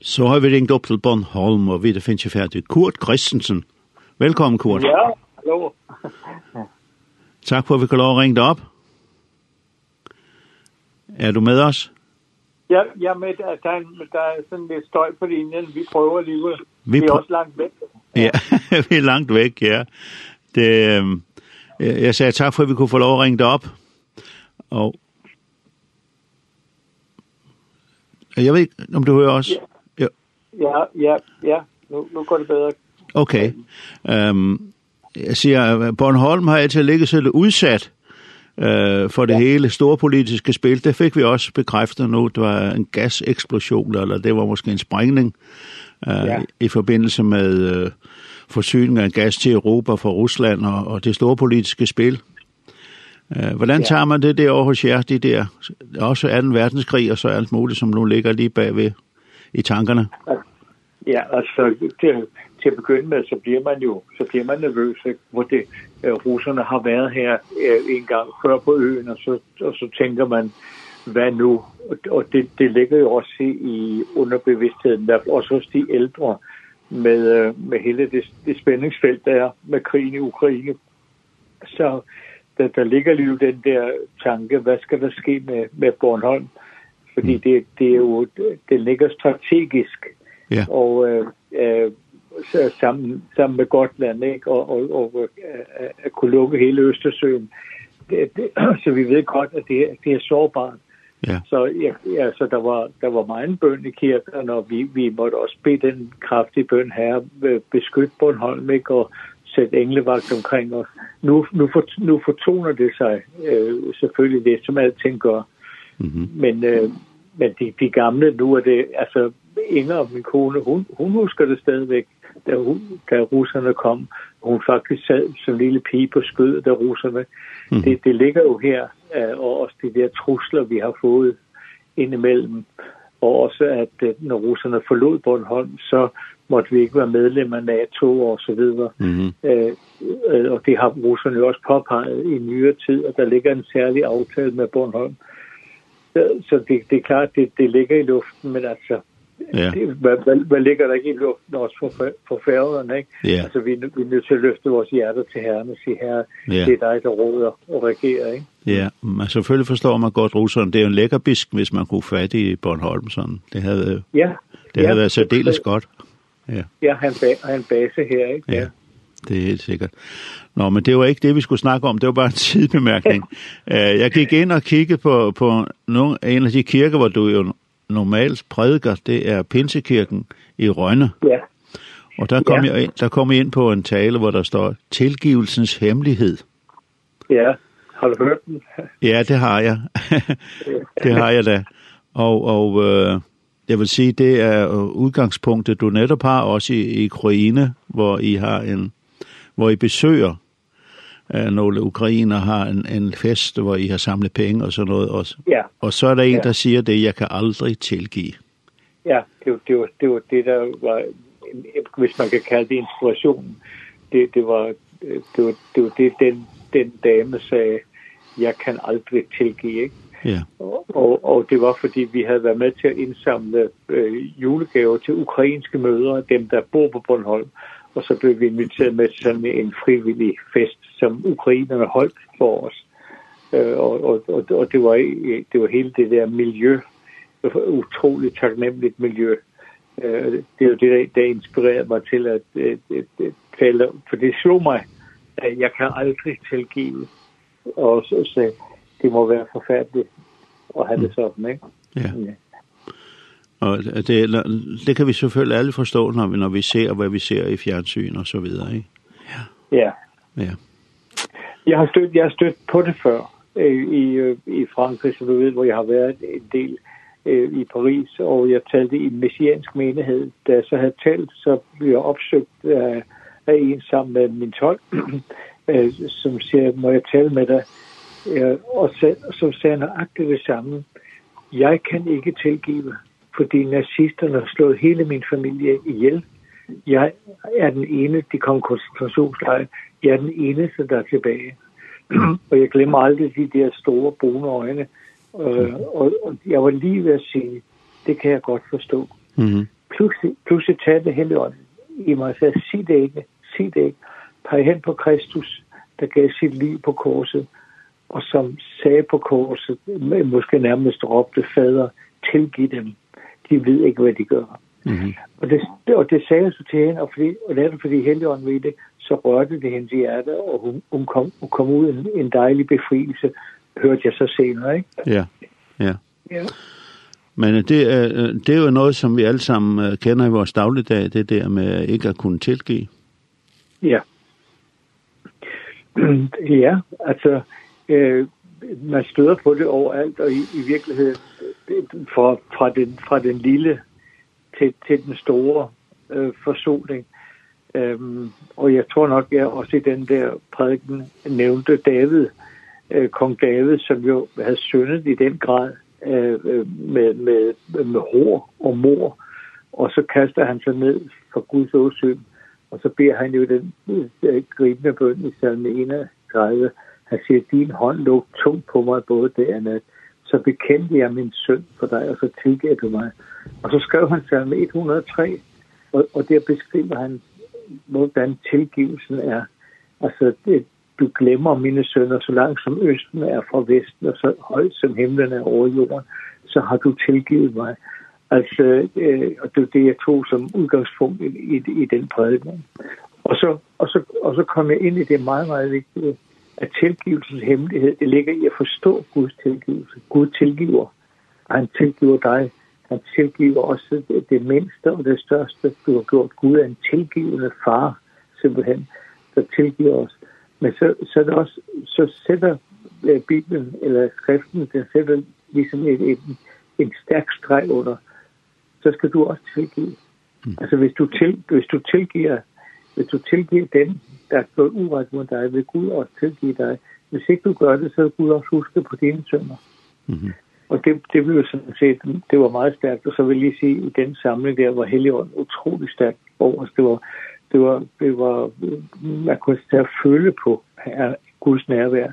Så har vi ringt opp til Bornholm, og vi det finnes ikke ferdig. Kurt Christensen. Velkommen, Kurt. Ja, hallo. Takk for at vi kan lov å ringe opp. Er du med oss? Ja, jeg er med. Der er, der er sådan lidt støj på linjen. Vi prøver alligevel. Vi, vi er også langt væk. Ja, ja vi er langt væk, ja. Det, øh, jeg sagde tak for, at vi kunne få lov at ringe dig op. Og jeg ved ikke, om du hører os. Ja. Ja, ja, ja. Nu, nu går det bedre. Okay. Um, jeg siger, Bornholm har altid ligget så udsat eh for det ja. hele store politiske spil. Det fik vi også bekræftet nu. Det var en gaseksplosion, eller det var måske en sprængning eh ja. i forbindelse med øh, forsyning af gas til Europa fra Rusland og, og det store politiske spil. Eh hvordan ja. tager man det der over hos jer, de der, også 2. verdenskrig og så alt muligt, som nu ligger lige bagved? i tankerne? Ja, altså, det, til at begynde med, så bliver man jo så bliver man nervøs, ikke? hvor det, øh, russerne har været her øh, en gang før på øen, og så, og så tænker man, hvad nu? Og det, det ligger jo også i, i underbevidstheden, der, også hos de ældre, med, øh, med hele det, det spændingsfelt, der er med krigen i Ukraine. Så der, der ligger lige den der tanke, hvad skal der ske med, med Bornholm? Øh, fordi det, det er jo, det ligger strategisk, ja. Yeah. og øh, øh, sammen, sammen med Gotland, ikke? og, og, og øh, at kunne lukke hele Østersøen, det, det, så vi ved godt, at det, det er sårbart. Ja. Så ja, ja, så der var der var meget bøn i kirken og vi vi måtte også bede den kraftige bøn her beskytt Bornholm ikke og sætte englevagt omkring os. Nu nu for, nu fortoner det sig øh, selvfølgelig det som alting gør. -hmm. Men, øh, men de, de gamle, nu er det, altså Inger, min kone, hun, hun husker det stadigvæk, da, hun, da russerne kom. Hun faktisk sad som lille pige på skødet da russerne. Mm. Det, det ligger jo her, øh, og også de der trusler, vi har fået indimellem. Og også, at øh, når russerne forlod Bornholm, så måtte vi ikke være medlem af NATO og så videre. Mm -hmm. øh, og det har russerne jo også påpeget i nyere tid, og der ligger en særlig aftale med Bornholm. Mm Så, så det, det er klart, det, det ligger i luften, men altså, Ja. Det, hvad, hvad, hvad ligger der ikke i luften også for, for færgerne, ikke? Ja. Altså, vi, vi er nødt til at løfte vores hjerter til herren og sige, herre, ja. det er dig, der råder og regerer, ikke? Ja, man selvfølgelig forstår man godt russerne. Det er jo en lækker bisk, hvis man kunne fat i Bornholm sådan. Det havde, ja. det havde været særdeles godt. Ja, ja han, ba han base her, ikke? Ja. ja det er helt sikkert. Nå, men det var ikke det, vi skulle snakke om. Det var bare en sidebemærkning. jeg gik ind og kiggede på, på nogle, en af de kirker, hvor du jo normalt prædiker. Det er Pinsekirken i Rønne. Ja. Og der kom, ja. jeg, ind, der kom jeg ind på en tale, hvor der står tilgivelsens hemmelighed. Ja, har du hørt den? ja, det har jeg. det har jeg da. Og, og øh, jeg vil sige, det er udgangspunktet, du netop har også i, i Ukraine, hvor I har en hvor I besøger øh, nogle ukrainer har en, en fest, hvor I har samlet penge og sådan noget. Og, ja. og så er der en, ja. der siger det, jeg kan aldrig tilgive. Ja, det var det, var, det, var det der var, hvis man kan kalde det inspiration. det, det, var, det, var, det var det, den, den dame sagde, jeg kan aldrig tilgive, ikke? Ja. Og, og, og det var fordi vi havde været med til at indsamle øh, julegaver til ukrainske mødre, dem der bor på Bornholm. Og så blev vi inviteret med til sådan en frivillig fest, som ukrainerne holdt for os. Øh, og, og, og, og det, var, det var hele det der miljø, utroligt taknemmeligt miljø. Øh, det er jo det, der, der inspirerede mig til at, at, at, tale. For det slog mig, at jeg kan aldrig tilgive og så, så det må være forfærdeligt at have det sådan, ikke? Ja. Yeah. Og det, det kan vi selvfølgelig alle forstå, når vi, når vi ser, hvad vi ser i fjernsyn og så videre, ikke? Ja. Ja. ja. Jeg har stødt, jeg har stødt på det før i, i Frankrig, som du ved, hvor jeg har været en del øh, i Paris, og jeg talte i messiansk menighed. Da jeg så havde talt, så blev jeg opsøgt af, af en sammen med min tolk, øh, som siger, må jeg tale med dig? Øh, og så, så sagde han nøjagtigt det samme. Jeg kan ikke tilgive fordi nazisterne har slået hele min familie ihjel. Jeg er den ene, de kom koncentrationslejr. Jeg er den eneste, der er tilbage. og jeg glemmer aldrig de der store brune øjne. Øh, og, og jeg var lige ved at sige, det kan jeg godt forstå. Mm -hmm. pludselig, pludselig talte Helligånden i mig og sagde, sig det ikke, sig det ikke. Peg hen på Kristus, der gav sit liv på korset, og som sagde på korset, måske nærmest råbte fader, tilgiv dem de ved ikke, hvad de gør. Mm-hmm. Og, det, og det sagde jeg så til hende, og, fordi, og netop fordi Helligånden ved det, så rørte det hendes hjerte, og hun, hun, kom, hun kom ud en, en dejlig befrielse, hørte jeg så senere, ikke? Ja, ja. ja. Men det er, det er jo noget, som vi alle sammen kender i vores dagligdag, det der med ikke at kunne tilgive. Ja. Ja, altså, øh, man støder på det overalt, og i, i virkeligheden, for, fra, den, fra den lille til, til den store øh, forsoning. Øhm, og jeg tror nok, jeg også i den der prædiken nævnte David, øh, kong David, som jo havde syndet i den grad øh, med, med, med hår og mor, og så kaster han sig ned for Guds åsyn, og så beder han jo den øh, gribende bøn i salme 31. Han siger, din hånd lå tungt på mig både det og nat, så bekendte jeg min synd for dig, og så tilgav du mig. Og så skrev han salme 103, og, og der beskriver han, hvordan tilgivelsen er. Altså, det, du glemmer mine sønner, så langt som østen er fra vesten, og så højt som himlen er over jorden, så har du tilgivet mig. Altså, øh, og det er det, jeg tog som udgangspunkt i, i, i den prædiken. Og så, og, så, og så kom jeg ind i det meget, meget vigtige, at tilgivelsens hemmelighed, det ligger i at forstå Guds tilgivelse. Gud tilgiver, og han tilgiver dig. Han tilgiver også det, det mindste og det største, du har gjort. Gud er en tilgivende far, simpelthen, der tilgiver os. Men så, så, er det også, så sætter Bibelen eller skriften, den sætter ligesom et, et, en stærk streg under, så skal du også tilgive. Mm. Altså hvis du, til, hvis du tilgiver Hvis du tilgiver dem, der er slået uret mod dig, vil Gud også tilgive dig. Hvis ikke du gør det, så vil Gud også huske på dine sønner. Mm -hmm. Og det, det blev sådan set, det var meget stærkt, og så vil jeg lige sige, i den samling der var Helligånden utrolig stærkt over os. Det var, det var, det var, man kunne stadig føle på her, Guds nærvær,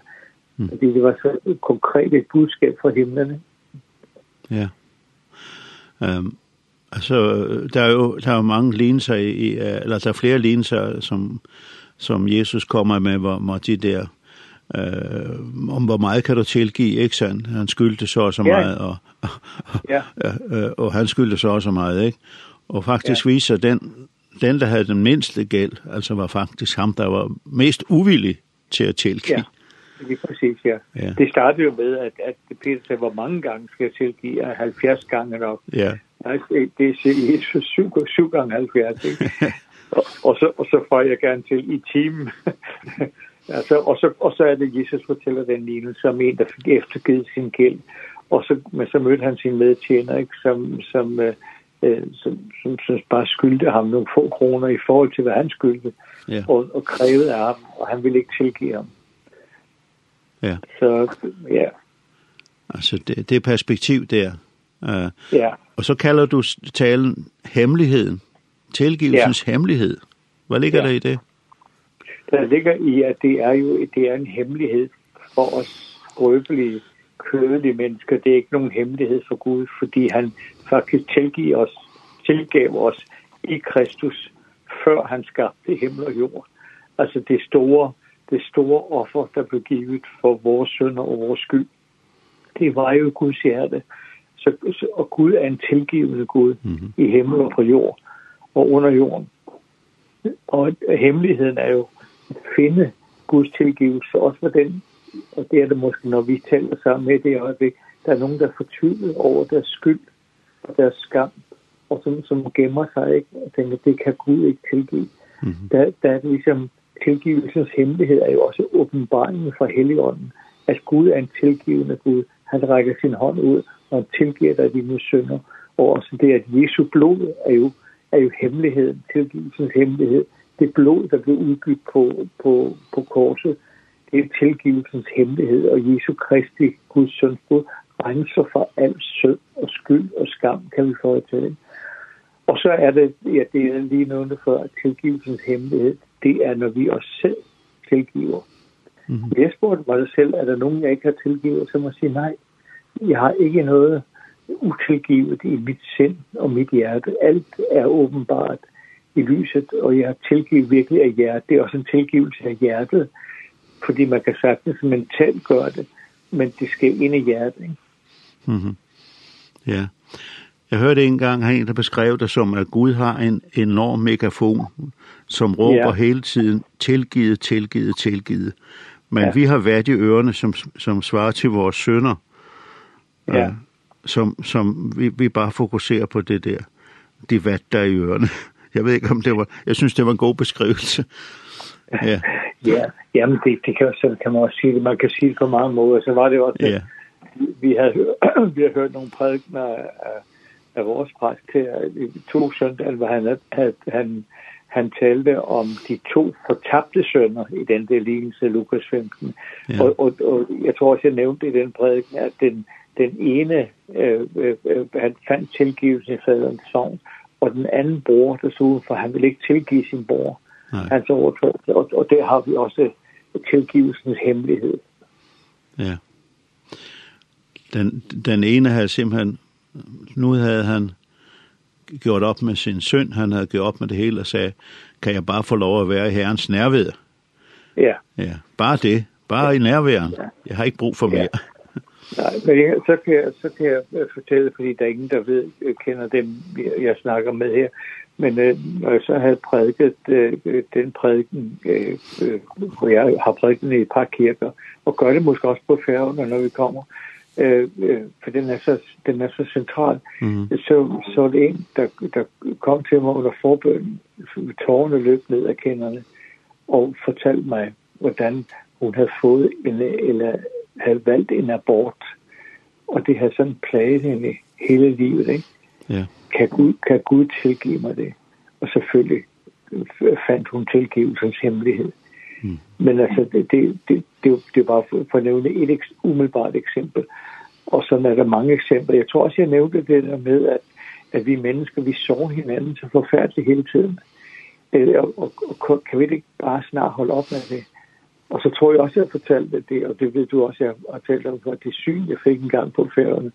mm. fordi det var så konkret et budskab fra himlene. Ja. Ehm um, Altså, der er jo der er jo mange linser i, eller der er flere linser, som, som Jesus kommer med, hvor, hvor de der, øh, om hvor meget kan du tilgive, ikke sandt? Han skyldte så og så meget, og, og, ja. og, og han skyldte så og så meget, ikke? Og faktisk ja. viser den, den, der havde den mindste gæld, altså var faktisk ham, der var mest uvillig til at tilgive. Ja. Lige præcis, ja. ja. Det startede jo med, at, at Peter sagde, hvor mange gange skal jeg tilgive? 70 gange nok. Ja. Nej, det er Jesus 77, ikke? Og så, og så får jeg gerne til i timen. altså, og, så, og så er det, Jesus fortæller den lignelse som en, der fik eftergivet sin gæld. Og så, men så mødte han sin medtjener, ikke? Som, som, øh, som, som, som bare skyldte ham nogle få kroner i forhold til, hvad han skyldte. Ja. Og, og krævede af ham, og han ville ikke tilgive ham. Ja. Så, ja. Altså, det, det perspektiv der, Uh, ja. Og så kalder du talen hemmeligheden, tilgivelsens ja. hemmelighed. Hvad ligger ja. der i det? Der ligger i, at det er jo det er en hemmelighed for os skrøbelige, kødelige mennesker. Det er ikke nogen hemmelighed for Gud, fordi han faktisk tilgiver os, tilgav os i Kristus, før han skabte himmel og jord. Altså det store, det store offer, der blev givet for vores synder og vores skyld. Det var jo Guds hjerte. Så, og Gud er en tilgivende Gud mm -hmm. i himmel og på jord og under jorden. Og hemmeligheden er jo at finde Guds tilgivelse, også for den, og det er det måske, når vi taler sammen med det øjeblik, der er nogen, der er fortvivlet over deres skyld og deres skam, og som, som gemmer sig ikke, og tænker, det kan Gud ikke tilgive. Mm -hmm. der, der er det ligesom, tilgivelsens hemmelighed er jo også åbenbaringen fra Helligånden, at Gud er en tilgivende Gud, Han rækker sin hånd ud og tilgiver dig dine synder. Og også det, at Jesu blod er jo, er jo hemmeligheden, tilgivelsens hemmelighed. Det blod, der blev udgivet på, på, på korset, det er tilgivelsens hemmelighed. Og Jesu Kristi, Guds søns blod, renser for al synd og skyld og skam, kan vi få til. Og så er det, ja, det er lige nævnte før, tilgivelsens hemmelighed, det er, når vi os selv tilgiver Mm -hmm. Jeg spurgte mig selv, er der nogen, jeg ikke har tilgivet? Så må jeg sige, nej, jeg har ikke noget utilgivet i mit sind og mit hjerte. Alt er åbenbart i lyset, og jeg har tilgivet virkelig af hjertet. Det er også en tilgivelse af hjertet, fordi man kan sagtens mentalt gøre det, men det skal ind i hjertet. Ikke? Mm -hmm. Ja. Jeg hørte engang en, der beskrev det som, at Gud har en enorm megafon, som råber ja. hele tiden, tilgivet, tilgivet, tilgivet. Men ja. vi har været i ørerne, som, som svarer til vores sønner. Ja. Uh, som som vi, vi bare fokuserer på det der. De vat der i ørerne. Jeg ved ikke om det var, jeg synes det var en god beskrivelse. Ja. Ja, jamen det, det kan, så kan man også sige det. Man kan sige det på mange måder. Så var det også, ja. vi, har, vi har hørt nogle prædikner af, af vores præst her i to søndag, hvor han, at, han han talte om de to fortabte sønner i den der lignelse Lukas 15. Ja. Og, og, og jeg tror også, jeg nævnte i den prædiken, at den, den ene, øh, øh, han fandt tilgivelse i faderens sovn, og den anden bror, der så for han ville ikke tilgive sin bror. Nej. Hans overtrædelse, og, og der har vi også tilgivelsens hemmelighed. Ja. Den, den ene havde simpelthen, nu havde han gjort op med sin synd, han havde gjort op med det hele og sagde, kan jeg bare få lov at være i Herrens nærvær? Ja. Ja, bare det. Bare ja. i nærværen. Ja. Jeg har ikke brug for mere. Ja. Nej, men jeg, så, kan jeg, så kan jeg fortælle, fordi der er ingen, der ved, kender dem, jeg, jeg snakker med her. Men øh, når jeg så havde prædiket øh, den prædiken, øh, hvor jeg har prædiket i et par kirker, og gør det måske også på færgen, når vi kommer, øh, øh, for den er så, den er så central. Mm. Så, så er det en, der, der kom til mig under forbønnen, tårerne løb ned af kenderne, og fortalte mig, hvordan hun havde fået en, eller havde valgt en abort, og det har sådan plaget hende hele livet, ikke? Ja. Kan, Gud, kan Gud tilgive mig det? Og selvfølgelig fandt hun tilgivelsens hemmelighed. Mm. Men altså, det, det, det, det, det var for, for at nævne et umiddelbart eksempel. Og sådan er der mange eksempler. Jeg tror også, jeg nævnte det der med, at, at vi mennesker, vi sår hinanden så forfærdeligt hele tiden. Øh, og, og, og kan vi ikke bare snart holde op med det? Og så tror jeg også, jeg fortalte det, og det ved du også, jeg har talt om for det syn, jeg fik en gang på færgerne,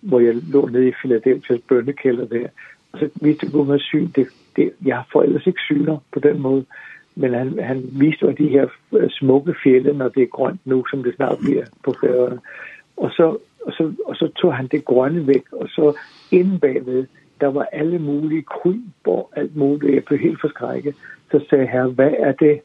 hvor jeg lå nede i Philadelphia's bønnekælder der. Og så viste Gud mig syn, det, det, jeg får ellers ikke syner på den måde men han, han viste jo de her smukke fjelle, når det er grønt nu, som det snart bliver på færøerne. Og så, og, så, og så tog han det grønne væk, og så inde bagved, der var alle mulige kryb og alt muligt. Jeg blev helt forskrækket. Så sagde jeg, hvad er det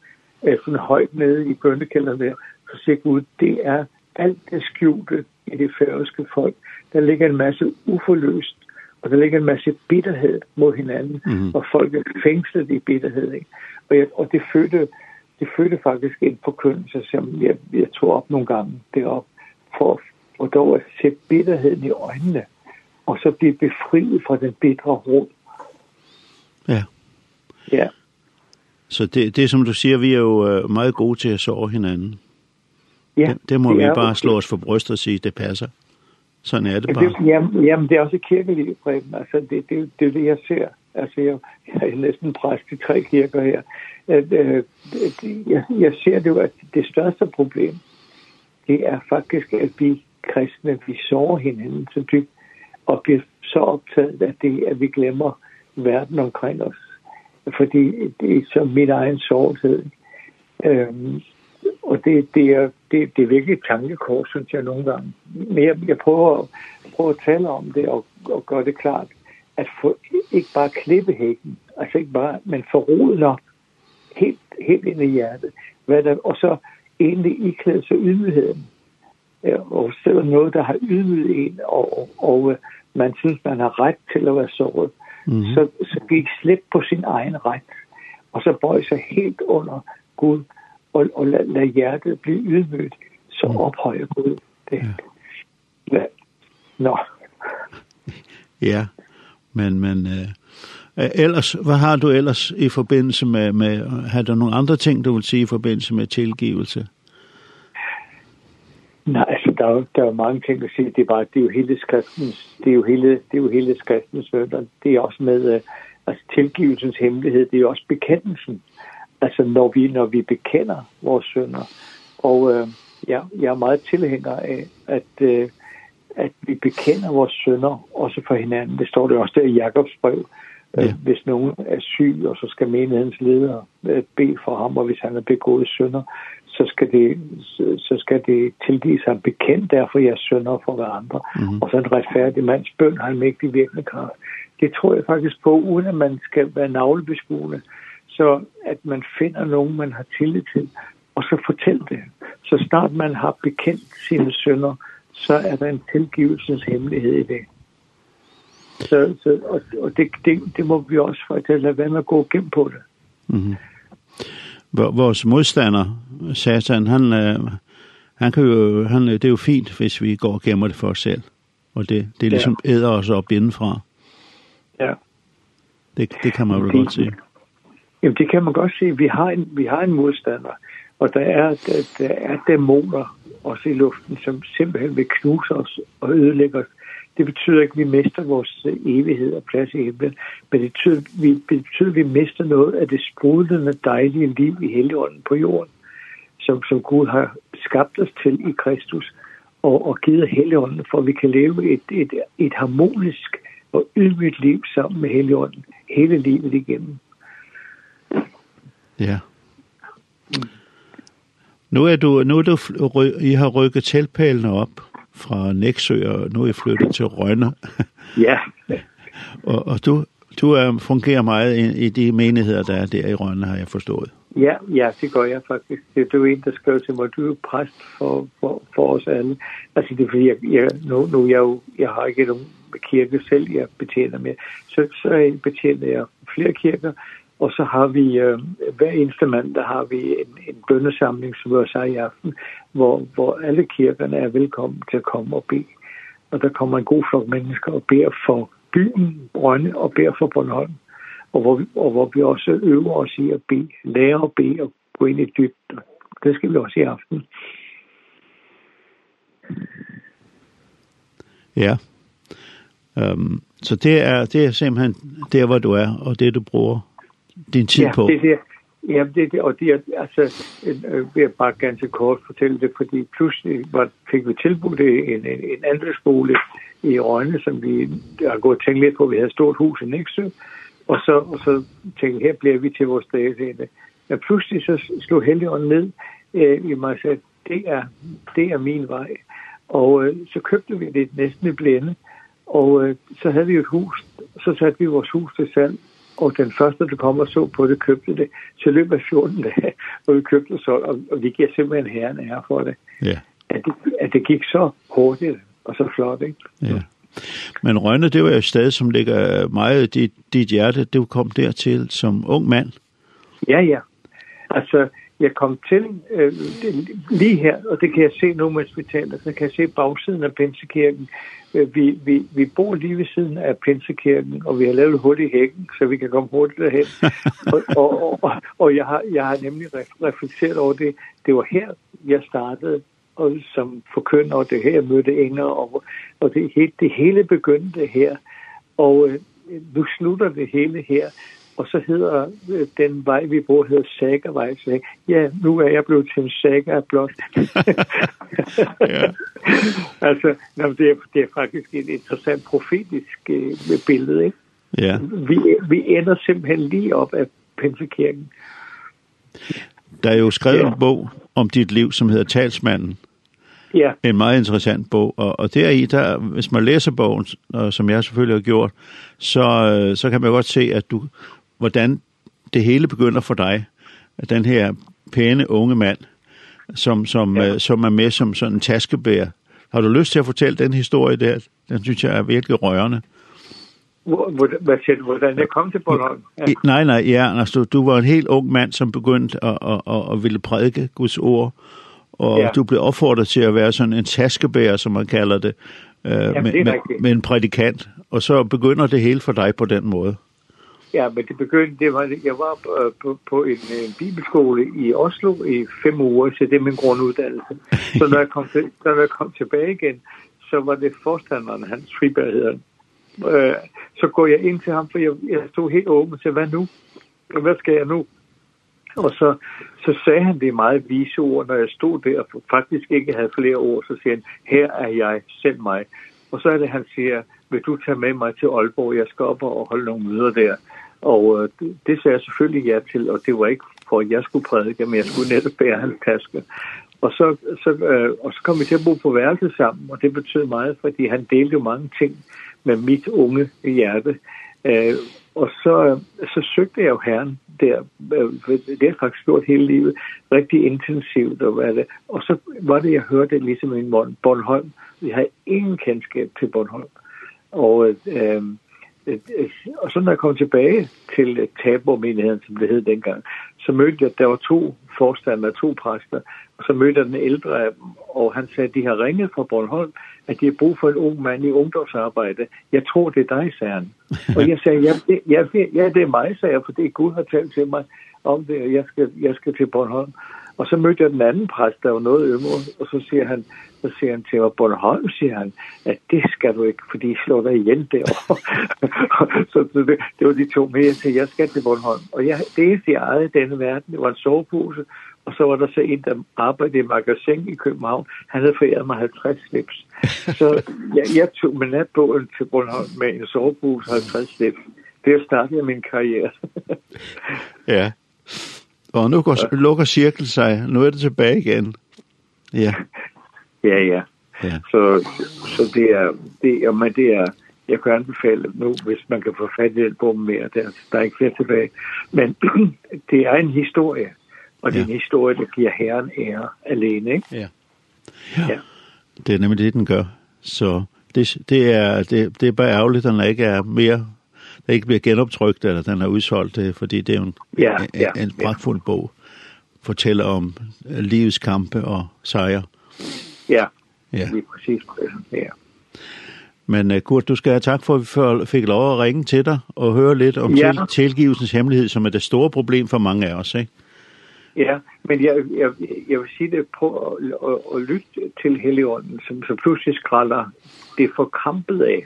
sådan højt nede i bønnekælderen der? Så siger Gud, det er alt det skjulte i det færøske folk. Der ligger en masse uforløst og der ligger en masse bitterhed mod hinanden, mm. og folk er fængslet i bitterhed. Ikke? Og, jeg, og det fødte det fødte faktisk en forkyndelse, som jeg, jeg tog op nogle gange derop, for, for dog at se bitterheden i øjnene, og så blive befriet fra den bitre ro. Ja. Ja. Så det, det som du siger, vi er jo meget gode til at sove hinanden. Ja, det, det må det vi bare slå os for brystet og sige, det passer. Sådan er det bare. Det, jamen, jamen, det er også kirkeliv, Preben. Altså, det, det, det er det, jeg ser. Altså, jeg, jeg er næsten præst i tre kirker her. At, øh, jeg, jeg ser det jo, at det største problem, det er faktisk, at vi kristne, vi sover hinanden så dybt, og bliver så optaget af det, at vi glemmer verden omkring os. Fordi det er som min egen sovetid. Øhm, og det, det, er, det, det er virkelig et tankekors, synes jeg nogle gange. Men jeg, jeg prøver, prøver at tale om det og, og gøre det klart, at få, ikke bare klippe hækken, altså ikke bare, men få roet nok helt, helt ind i hjertet, hvad der, og så egentlig iklæde sig ydmygheden. Og selvom noget, der har ydmyget en, og, og, og man synes, man har ret til at være såret, mm -hmm. så, så gik slip på sin egen ret, og så bøj sig helt under Gud, og, og lad, lad hjertet blive ydmygt, så mm. ophøjer Gud det. Ja. Ja. Nå. ja, men, men øh, ellers, hvad har du ellers i forbindelse med, med, har du nogle andre ting, du vil sige i forbindelse med tilgivelse? Nej, altså, der er, der er mange ting at sige. Det, var, det er jo hele skriftens, det er jo hele, det er jo hele skriftens mønter. Det er også med, øh, altså tilgivelsens hemmelighed, det er jo også bekendelsen altså når vi, når vi bekender vores sønder. Og øh, ja, jeg er meget tilhænger af, at, øh, at vi bekender vores sønder også for hinanden. Det står det også der i Jakobs brev. Ja. Hvis nogen er syg, og så skal menighedens leder bede for ham, og hvis han er begået sønder, så skal det, så skal det tilgives ham bekendt, derfor jeg sønder for hverandre. Mm -hmm. Og så en retfærdig mands bøn har en mægtig virkende kraft. Det tror jeg faktisk på, uden at man skal være navlebeskuende så at man finder nogen, man har tillid til, og så fortæl det. Så snart man har bekendt sine sønder, så er der en tilgivelsens hemmelighed i det. Så, så, og og det, det, det må vi også for at lade være med at gå gennem på det. Mm -hmm. Vores modstander, Satan, han, han kan jo, han, det er jo fint, hvis vi går og gemmer det for os selv. Og det, det er ligesom æder os op indenfra. Ja. Det, det kan man jo godt sige. Jamen det kan man godt sige. Vi har en, vi har en modstander, og der er, der, der er dæmoner også i luften, som simpelthen vil knuse os og ødelægge os. Det betyder ikke, at vi mister vores evighed og plads i himlen, men det betyder, vi, betyder, at vi mister noget af det sprudlende, dejlige liv i helligånden på jorden, som, som Gud har skabt os til i Kristus, og, og givet helligånden, for at vi kan leve et, et, et harmonisk og ydmygt liv sammen med helligånden hele livet igennem. Ja. Nu er du, nu er du, I har rykket teltpælene op fra Nexø og nu er I flyttet til Rønne. ja. og, og du, du er, fungerer meget i, i de menigheder, der er der i Rønne, har jeg forstået. Ja, ja, det gør jeg faktisk. Det, det er jo en, der skriver til mig, du er præst for, for, for os alle. Altså, det er fordi, jeg, jeg, nu, nu jeg, jo, jeg har ikke nogen kirke selv, jeg betjener med. Så, så betjener jeg flere kirker, Og så har vi, øh, hver eneste mandag har vi en, en bønnesamling, som vi også har i aften, hvor, hvor alle kirkerne er velkommen til at komme og bede. Og der kommer en god flok mennesker og beder for byen, Brønne og beder for Bornholm. Og hvor, vi, og hvor vi også øver os i at bede, lære at bede og gå ind i dybden. Det skal vi også i aften. Ja. Ehm um, så det er det er simpelthen der hvor du er og det du bruger din tid på? Ja, det er Ja, det det, og det er, altså, øh, vil jeg bare ganske kort fortælle det, fordi pludselig var, fik vi tilbudt en, en, en andre skole i Rønne, som vi har gået og tænkt lidt på, vi havde et stort hus i Nexø, og så, og så tænkte her bliver vi til vores dage. det. Men pludselig så slog Helligånden ned øh, i mig og sagde, det er, det er min vej. Og øh, så købte vi det næsten i blinde, og øh, så havde vi et hus, så satte vi vores hus til salg, Og den første, der kom og så på det, købte det til løbet af 14 dage, og vi købte så, og, og vi giver simpelthen herren her for det. Ja. At det, at det gik så hurtigt og så flot, ikke? Ja. Men Rønne, det var jo et sted, som ligger meget i dit, dit hjerte. Du kom dertil som ung mand. Ja, ja. Altså, jeg kom til øh, lige her, og det kan jeg se nu, mens vi taler, så kan jeg se bagsiden af Pinsekirken. Øh, vi, vi, vi bor lige ved siden af Pinsekirken, og vi har lavet hul i hækken, så vi kan komme hurtigt derhen. og, og, og, og jeg, har, jeg har nemlig reflekteret over det. Det var her, jeg startede og som forkynder, og det her mødte Inger, og, og det, det hele begyndte her. Og øh, nu slutter det hele her. Og så hedder den vej, vi bor, hedder Sagervej. Så ja, nu er jeg blevet til en Sager blot. ja. altså, jamen, det, er, det er faktisk et interessant profetisk øh, billede, ikke? Ja. Vi, vi ender simpelthen lige op af Pinsekirken. Der er jo skrevet ja. en bog om dit liv, som hedder Talsmanden. Ja. En meget interessant bog, og, og der i, der, hvis man læser bogen, og, som jeg selvfølgelig har gjort, så, så kan man godt se, at du hvordan det hele begynder for dig, den her pæne unge mand, som, som, ja. som er med som sådan en taskebær, Har du lyst til at fortælle den historie der? Den synes jeg er virkelig rørende. Hvad siger du? Hvordan jeg kom til Bornholm? Ja. Nej, nej, ja, altså, du, var en helt ung mand, som begyndte at, at, at, at ville prædike Guds ord, og ja. du blev opfordret til at være sådan en taskebær, som man kalder det, øh, Jamen, med, det med, med en prædikant, og så begynder det hele for dig på den måde. Ja, men det begyndte, det var, jeg var på, på en, en bibelskole i Oslo i fem uger, så det er min grunduddannelse. Så når jeg kom, til, når jeg kom tilbage igen, så var det forstanderen, Hans Friberg hedder øh, så går jeg ind til ham, for jeg, jeg stod helt åben til, hvad nu? Hvad skal jeg nu? Og så, så sagde han det meget vise ord, når jeg stod der og faktisk ikke havde flere ord, så siger han, her er jeg, send mig. Og så er det, han siger, vil du tage med mig til Aalborg, jeg skal op og holde nogle møder der. Og øh, det sagde jeg selvfølgelig ja til, og det var ikke for, at jeg skulle prædike, men jeg skulle netop bære hans taske. Og så, så, øh, og så kom vi til at bo på værelset sammen, og det betød meget, fordi han delte mange ting med mit unge hjerte. Øh, og så, så søgte jeg jo Herren der, øh, det har faktisk gjort hele livet, rigtig intensivt. Og, hvad det. og så var det, jeg hørte ligesom i Bornholm. Jeg havde ingen kendskab til Bornholm. Og øh, og så når jeg kom tilbage til tabermenigheden, som det hed dengang, så mødte jeg, at der var to forstander, to præster, og så mødte jeg den ældre af dem, og han sagde, at de har ringet fra Bornholm, at de har brug for en ung mand i ungdomsarbejde. Jeg tror, det er dig, sagde han. Og jeg sagde, ja, det, ja, ja, det er mig, sagde jeg, for fordi Gud har talt til mig om det, og jeg skal, jeg skal til Bornholm. Og så mødte jeg den anden præst, der var noget ømre, og så siger han, så siger han til mig, Bornholm, siger han, at det skal du ikke, fordi I slår dig ihjel derovre. så det, det var de to med, jeg sagde, jeg skal til Bornholm. Og jeg, det eneste, jeg ejede i denne verden, det var en sovepose, og så var der så en, der arbejdede i magasin i København. Han havde foræret mig 50 slips. Så jeg, jeg tog med natbåden til Bornholm med en sovepose og 50 slips. Det startede min karriere. ja. Og nu går, ja. lukker cirkel sig. Nu er det tilbage igen. Ja. Ja, ja. ja. Så, så det er, det, er, men det er, jeg kan anbefale nu, hvis man kan få fat i den bog mere, der, der er ikke flere tilbage. Men det er en historie, og det er ja. en historie, der giver herren ære alene, ikke? Ja. ja. ja. Det er nemlig det, den gør. Så det, det, er, det, det er bare ærgerligt, at den ikke er mere det ikke bliver genoptrykt, eller den er udsolgt, fordi det er jo en, ja, ja, en, en pragtfuld ja. bog, fortæller om livets kampe og sejre. Ja, ja. lige præcis. Ja. Men Kurt, du skal have tak for, at vi fik lov at ringe til dig og høre lidt om ja. tilgivelsens hemmelighed, som er det store problem for mange af os, ikke? Ja, men jeg, jeg, jeg vil sige det på at, at, at lytte til Helligånden, som så pludselig skralder det forkampet af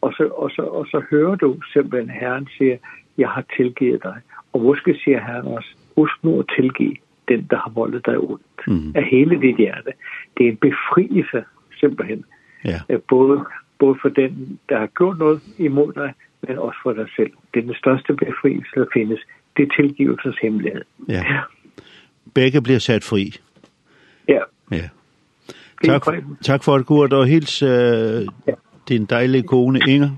og så, og, så, og så hører du simpelthen Herren siger, jeg har tilgivet dig. Og måske siger Herren også, husk nu at tilgive den, der har voldet dig ondt. Mm. Af hele dit hjerte. Det er en befrielse, simpelthen. Ja. Både, både for den, der har gjort noget imod dig, men også for dig selv. Det er den største befrielse, der findes. Det er tilgivelsens hemmelighed. Ja. ja. Begge bliver sat fri. Ja. Ja. Tak, tak for det, gå og hils øh, ja din dejlige kone Inger.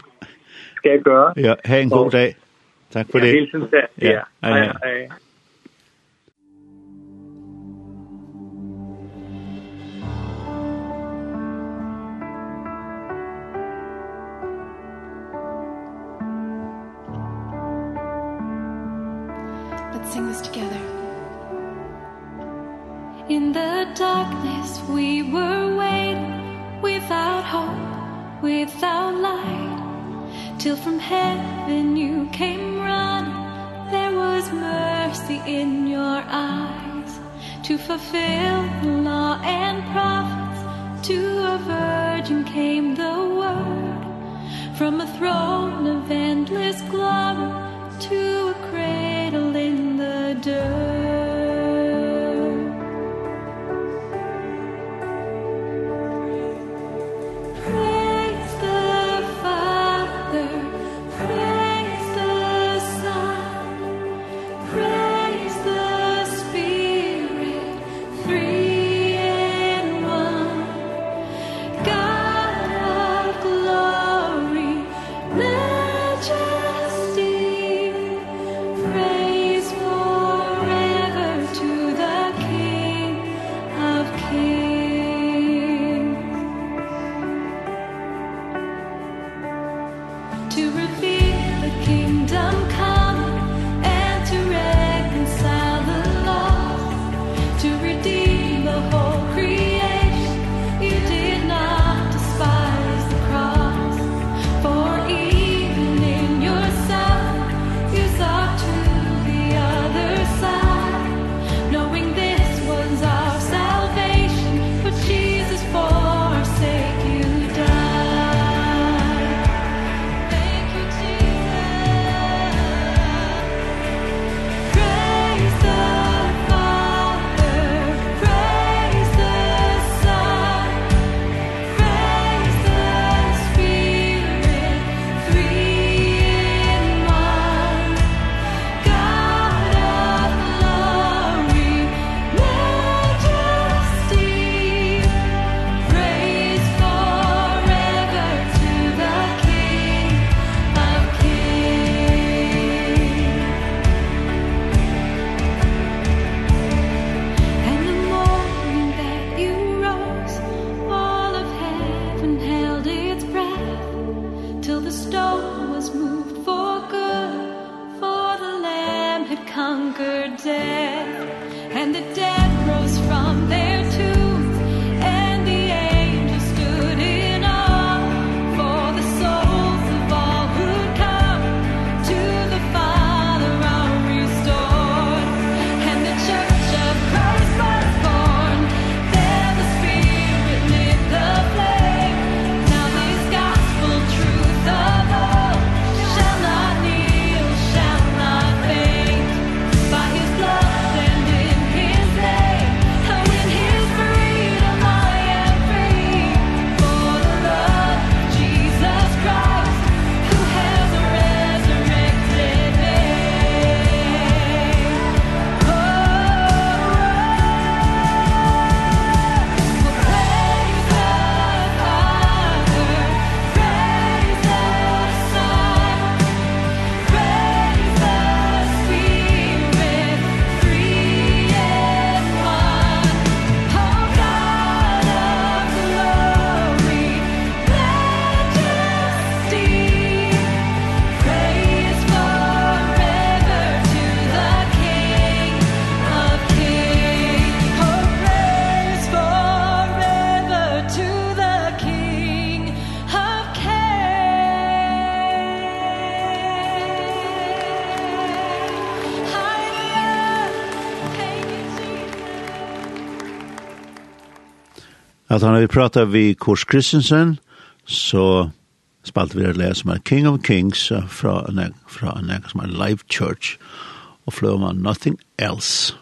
Skal jeg gøre. Ja, ha en og... dag. Tak for ja, det. Hilsen til. Ja, ja. Hej, hej. hej. Let's sing this together. In the darkness we were waiting without hope without light till from heaven you came running there was mercy in your eyes to fulfill the law and prophets. To a virgin came the word from a throne of endless glory to a cradle in the dirt. at han har pratat vi Kors Christensen, så spalt vi det som er King of Kings fra en, fra en som er Live Church, og fløy man Nothing Else.